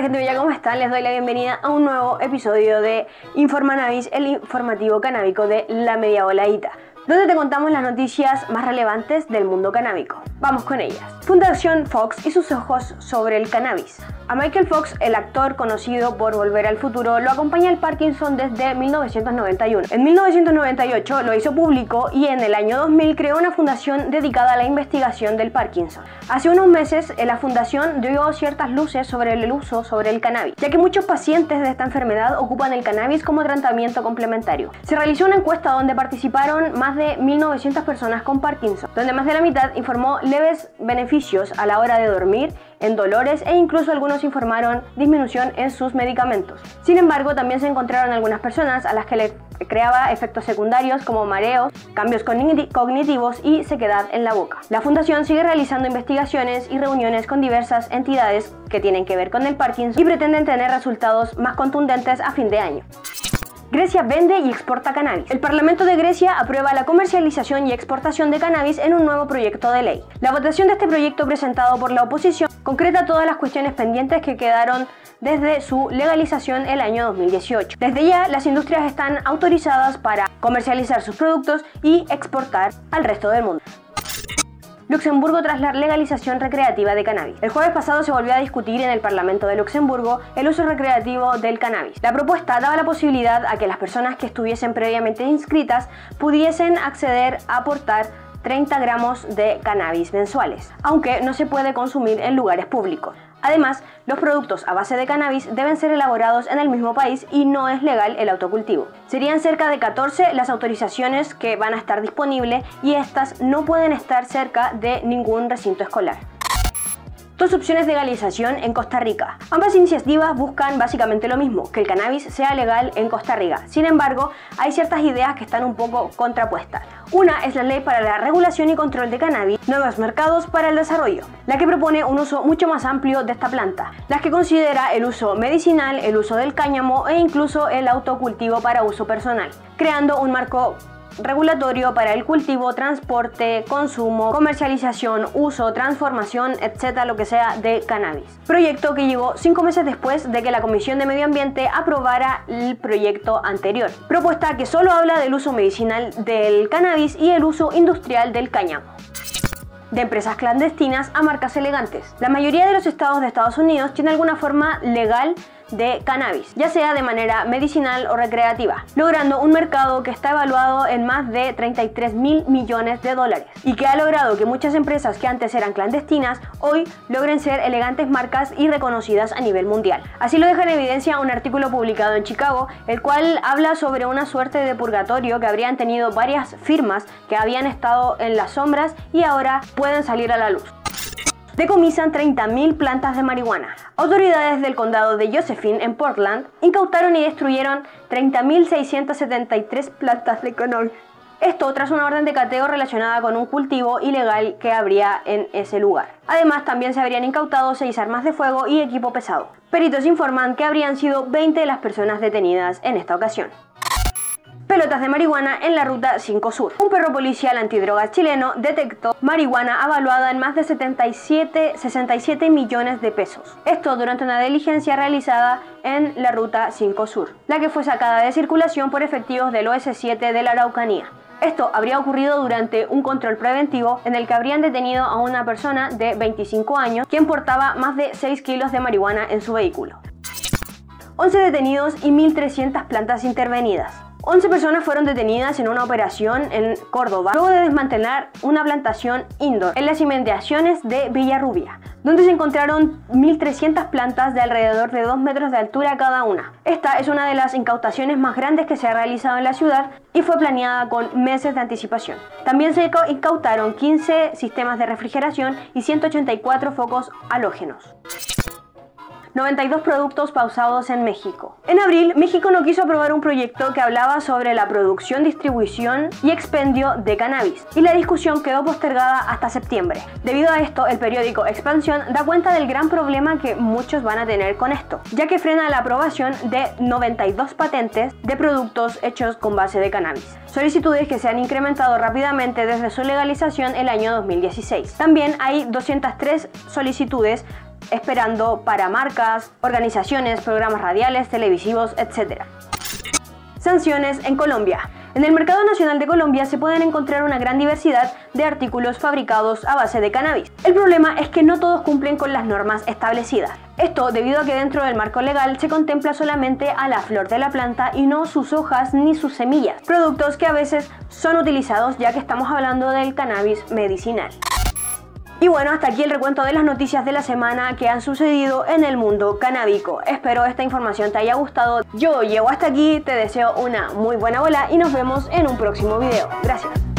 Hola gente ¿cómo están? Les doy la bienvenida a un nuevo episodio de Informanavis, el informativo canábico de La Media Voladita donde te contamos las noticias más relevantes del mundo canábico. Vamos con ellas. Fundación Fox y sus ojos sobre el cannabis. A Michael Fox, el actor conocido por Volver al Futuro, lo acompaña el Parkinson desde 1991. En 1998 lo hizo público y en el año 2000 creó una fundación dedicada a la investigación del Parkinson. Hace unos meses la fundación dio ciertas luces sobre el uso sobre el cannabis, ya que muchos pacientes de esta enfermedad ocupan el cannabis como tratamiento complementario. Se realizó una encuesta donde participaron más de 1.900 personas con Parkinson, donde más de la mitad informó leves beneficios a la hora de dormir en dolores e incluso algunos informaron disminución en sus medicamentos. Sin embargo, también se encontraron algunas personas a las que le creaba efectos secundarios como mareos, cambios cognitivos y sequedad en la boca. La fundación sigue realizando investigaciones y reuniones con diversas entidades que tienen que ver con el Parkinson y pretenden tener resultados más contundentes a fin de año. Grecia vende y exporta cannabis. El Parlamento de Grecia aprueba la comercialización y exportación de cannabis en un nuevo proyecto de ley. La votación de este proyecto presentado por la oposición concreta todas las cuestiones pendientes que quedaron desde su legalización el año 2018. Desde ya, las industrias están autorizadas para comercializar sus productos y exportar al resto del mundo. Luxemburgo tras la legalización recreativa de cannabis. El jueves pasado se volvió a discutir en el Parlamento de Luxemburgo el uso recreativo del cannabis. La propuesta daba la posibilidad a que las personas que estuviesen previamente inscritas pudiesen acceder a aportar 30 gramos de cannabis mensuales, aunque no se puede consumir en lugares públicos. Además, los productos a base de cannabis deben ser elaborados en el mismo país y no es legal el autocultivo. Serían cerca de 14 las autorizaciones que van a estar disponibles y estas no pueden estar cerca de ningún recinto escolar. Dos opciones de legalización en Costa Rica. Ambas iniciativas buscan básicamente lo mismo, que el cannabis sea legal en Costa Rica. Sin embargo, hay ciertas ideas que están un poco contrapuestas. Una es la ley para la regulación y control de cannabis, nuevos mercados para el desarrollo, la que propone un uso mucho más amplio de esta planta, la que considera el uso medicinal, el uso del cáñamo e incluso el autocultivo para uso personal, creando un marco regulatorio para el cultivo, transporte, consumo, comercialización, uso, transformación, etcétera, lo que sea de cannabis. Proyecto que llegó cinco meses después de que la Comisión de Medio Ambiente aprobara el proyecto anterior. Propuesta que solo habla del uso medicinal del cannabis y el uso industrial del cáñamo de empresas clandestinas a marcas elegantes. La mayoría de los estados de Estados Unidos tiene alguna forma legal de cannabis, ya sea de manera medicinal o recreativa, logrando un mercado que está evaluado en más de 33 mil millones de dólares y que ha logrado que muchas empresas que antes eran clandestinas hoy logren ser elegantes marcas y reconocidas a nivel mundial. Así lo deja en evidencia un artículo publicado en Chicago, el cual habla sobre una suerte de purgatorio que habrían tenido varias firmas que habían estado en las sombras y ahora pueden salir a la luz decomisan 30.000 plantas de marihuana. Autoridades del condado de Josephine, en Portland, incautaron y destruyeron 30.673 plantas de cannabis. Esto tras una orden de cateo relacionada con un cultivo ilegal que habría en ese lugar. Además, también se habrían incautado 6 armas de fuego y equipo pesado. Peritos informan que habrían sido 20 las personas detenidas en esta ocasión pelotas de marihuana en la ruta 5 Sur. Un perro policial antidrogas chileno detectó marihuana avaluada en más de 77, 67 millones de pesos. Esto durante una diligencia realizada en la ruta 5 Sur, la que fue sacada de circulación por efectivos del OS7 de la Araucanía. Esto habría ocurrido durante un control preventivo en el que habrían detenido a una persona de 25 años quien portaba más de 6 kilos de marihuana en su vehículo. 11 detenidos y 1.300 plantas intervenidas. 11 personas fueron detenidas en una operación en Córdoba luego de desmantelar una plantación indoor en las inmediaciones de Villarrubia, donde se encontraron 1.300 plantas de alrededor de 2 metros de altura cada una. Esta es una de las incautaciones más grandes que se ha realizado en la ciudad y fue planeada con meses de anticipación. También se incautaron 15 sistemas de refrigeración y 184 focos halógenos. 92 productos pausados en México. En abril, México no quiso aprobar un proyecto que hablaba sobre la producción, distribución y expendio de cannabis, y la discusión quedó postergada hasta septiembre. Debido a esto, el periódico Expansión da cuenta del gran problema que muchos van a tener con esto, ya que frena la aprobación de 92 patentes de productos hechos con base de cannabis, solicitudes que se han incrementado rápidamente desde su legalización el año 2016. También hay 203 solicitudes esperando para marcas, organizaciones, programas radiales, televisivos, etc. Sanciones en Colombia. En el mercado nacional de Colombia se pueden encontrar una gran diversidad de artículos fabricados a base de cannabis. El problema es que no todos cumplen con las normas establecidas. Esto debido a que dentro del marco legal se contempla solamente a la flor de la planta y no sus hojas ni sus semillas, productos que a veces son utilizados ya que estamos hablando del cannabis medicinal. Y bueno, hasta aquí el recuento de las noticias de la semana que han sucedido en el mundo canábico. Espero esta información te haya gustado. Yo llego hasta aquí, te deseo una muy buena bola y nos vemos en un próximo video. Gracias.